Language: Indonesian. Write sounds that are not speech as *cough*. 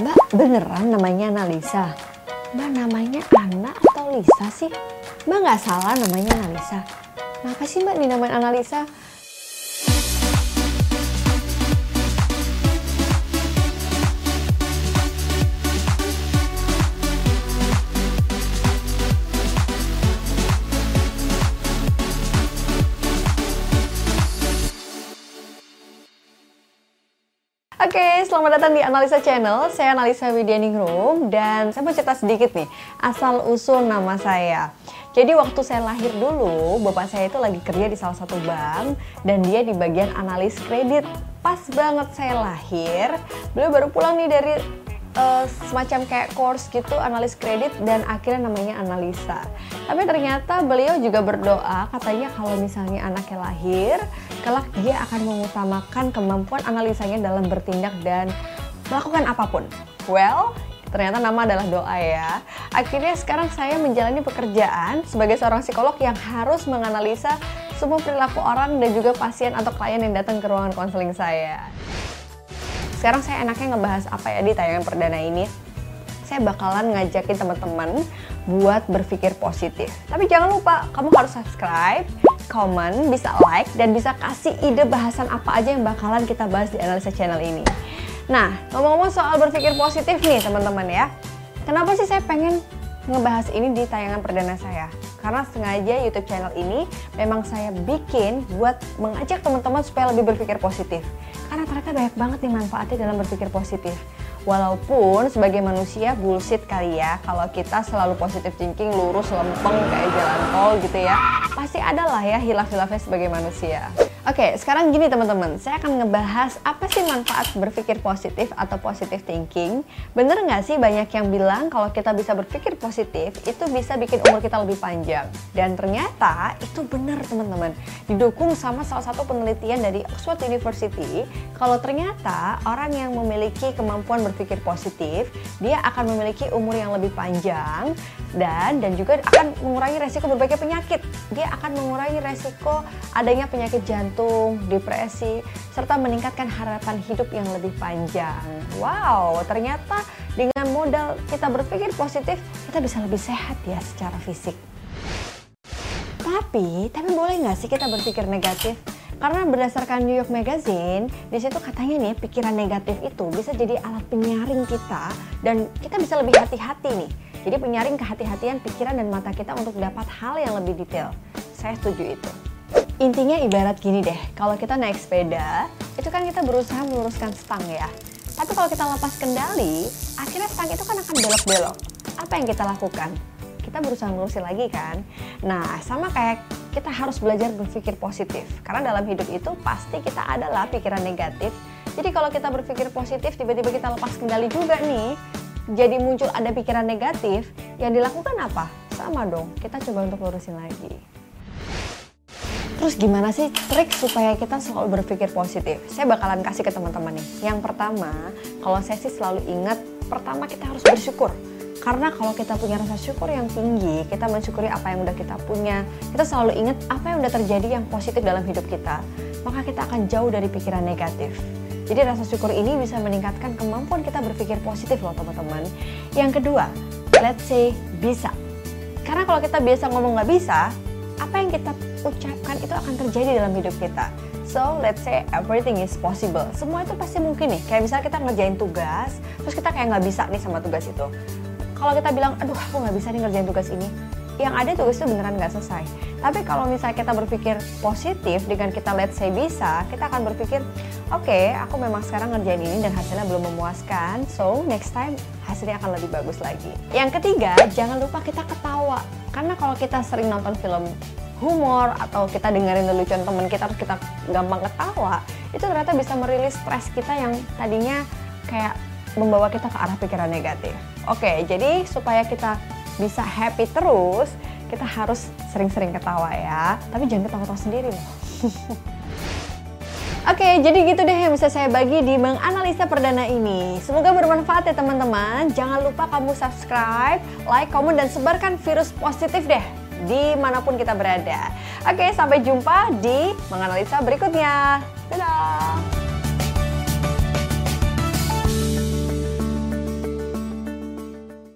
Mbak beneran namanya Analisa? Mbak namanya Ana atau Lisa sih? Mbak nggak salah namanya Analisa. Kenapa sih Mbak dinamain Analisa? Oke, selamat datang di Analisa Channel. Saya Analisa Widyaningrum dan saya mau cerita sedikit nih asal usul nama saya. Jadi waktu saya lahir dulu, bapak saya itu lagi kerja di salah satu bank dan dia di bagian analis kredit. Pas banget saya lahir, beliau baru pulang nih dari uh, semacam kayak course gitu analis kredit dan akhirnya namanya analisa. Tapi ternyata beliau juga berdoa katanya kalau misalnya anaknya lahir kelak dia akan mengutamakan kemampuan analisanya dalam bertindak dan melakukan apa pun. Well, ternyata nama adalah doa ya. Akhirnya sekarang saya menjalani pekerjaan sebagai seorang psikolog yang harus menganalisa semua perilaku orang dan juga pasien atau klien yang datang ke ruangan konseling saya. Sekarang saya enaknya ngebahas apa ya di tayangan perdana ini? Saya bakalan ngajakin teman-teman buat berpikir positif. Tapi jangan lupa, kamu harus subscribe, comment, bisa like, dan bisa kasih ide bahasan apa aja yang bakalan kita bahas di analisa channel ini. Nah, ngomong-ngomong soal berpikir positif nih teman-teman ya. Kenapa sih saya pengen ngebahas ini di tayangan perdana saya? Karena sengaja YouTube channel ini memang saya bikin buat mengajak teman-teman supaya lebih berpikir positif. Karena ternyata banyak banget nih manfaatnya dalam berpikir positif. Walaupun sebagai manusia bullshit kali ya kalau kita selalu positif thinking lurus lempeng kayak jalan tol gitu ya. Pasti ada lah ya hilaf-hilafnya sebagai manusia. Oke, sekarang gini teman-teman, saya akan ngebahas apa sih manfaat berpikir positif atau positive thinking. Bener nggak sih banyak yang bilang kalau kita bisa berpikir positif itu bisa bikin umur kita lebih panjang. Dan ternyata itu bener teman-teman. Didukung sama salah satu penelitian dari Oxford University, kalau ternyata orang yang memiliki kemampuan berpikir positif, dia akan memiliki umur yang lebih panjang dan dan juga akan mengurangi resiko berbagai penyakit. Dia akan mengurangi resiko adanya penyakit jantung jantung, depresi, serta meningkatkan harapan hidup yang lebih panjang. Wow, ternyata dengan modal kita berpikir positif, kita bisa lebih sehat ya secara fisik. Tapi, tapi boleh nggak sih kita berpikir negatif? Karena berdasarkan New York Magazine, di situ katanya nih pikiran negatif itu bisa jadi alat penyaring kita dan kita bisa lebih hati-hati nih. Jadi penyaring kehati-hatian pikiran dan mata kita untuk dapat hal yang lebih detail. Saya setuju itu. Intinya ibarat gini deh, kalau kita naik sepeda, itu kan kita berusaha meluruskan stang ya. Tapi kalau kita lepas kendali, akhirnya stang itu kan akan belok-belok. Apa yang kita lakukan? Kita berusaha melurusin lagi kan? Nah, sama kayak kita harus belajar berpikir positif. Karena dalam hidup itu pasti kita adalah pikiran negatif. Jadi kalau kita berpikir positif, tiba-tiba kita lepas kendali juga nih, jadi muncul ada pikiran negatif, yang dilakukan apa? Sama dong, kita coba untuk lurusin lagi. Terus gimana sih trik supaya kita selalu berpikir positif? Saya bakalan kasih ke teman-teman nih. Yang pertama, kalau saya sih selalu ingat, pertama kita harus bersyukur. Karena kalau kita punya rasa syukur yang tinggi, kita mensyukuri apa yang udah kita punya, kita selalu ingat apa yang udah terjadi yang positif dalam hidup kita, maka kita akan jauh dari pikiran negatif. Jadi rasa syukur ini bisa meningkatkan kemampuan kita berpikir positif loh teman-teman. Yang kedua, let's say bisa. Karena kalau kita biasa ngomong nggak bisa, apa yang kita ucapkan itu akan terjadi dalam hidup kita. So, let's say everything is possible. Semua itu pasti mungkin nih. Kayak misalnya kita ngerjain tugas, terus kita kayak nggak bisa nih sama tugas itu. Kalau kita bilang, aduh aku nggak bisa nih ngerjain tugas ini, yang ada tugas itu beneran nggak selesai. Tapi kalau misalnya kita berpikir positif dengan kita let's say bisa, kita akan berpikir, oke, okay, aku memang sekarang ngerjain ini dan hasilnya belum memuaskan, so next time hasilnya akan lebih bagus lagi. Yang ketiga, jangan lupa kita ketawa. Karena kalau kita sering nonton film humor atau kita dengerin lelucon teman kita terus kita gampang ketawa itu ternyata bisa merilis stres kita yang tadinya kayak membawa kita ke arah pikiran negatif. Oke, jadi supaya kita bisa happy terus, kita harus sering-sering ketawa ya. Tapi jangan ketawa-ketawa sendiri loh. *laughs* Oke, jadi gitu deh yang bisa saya bagi di menganalisa perdana ini. Semoga bermanfaat ya teman-teman. Jangan lupa kamu subscribe, like, komen, dan sebarkan virus positif deh di mana pun kita berada. Oke, sampai jumpa di menganalisa berikutnya. Dadah!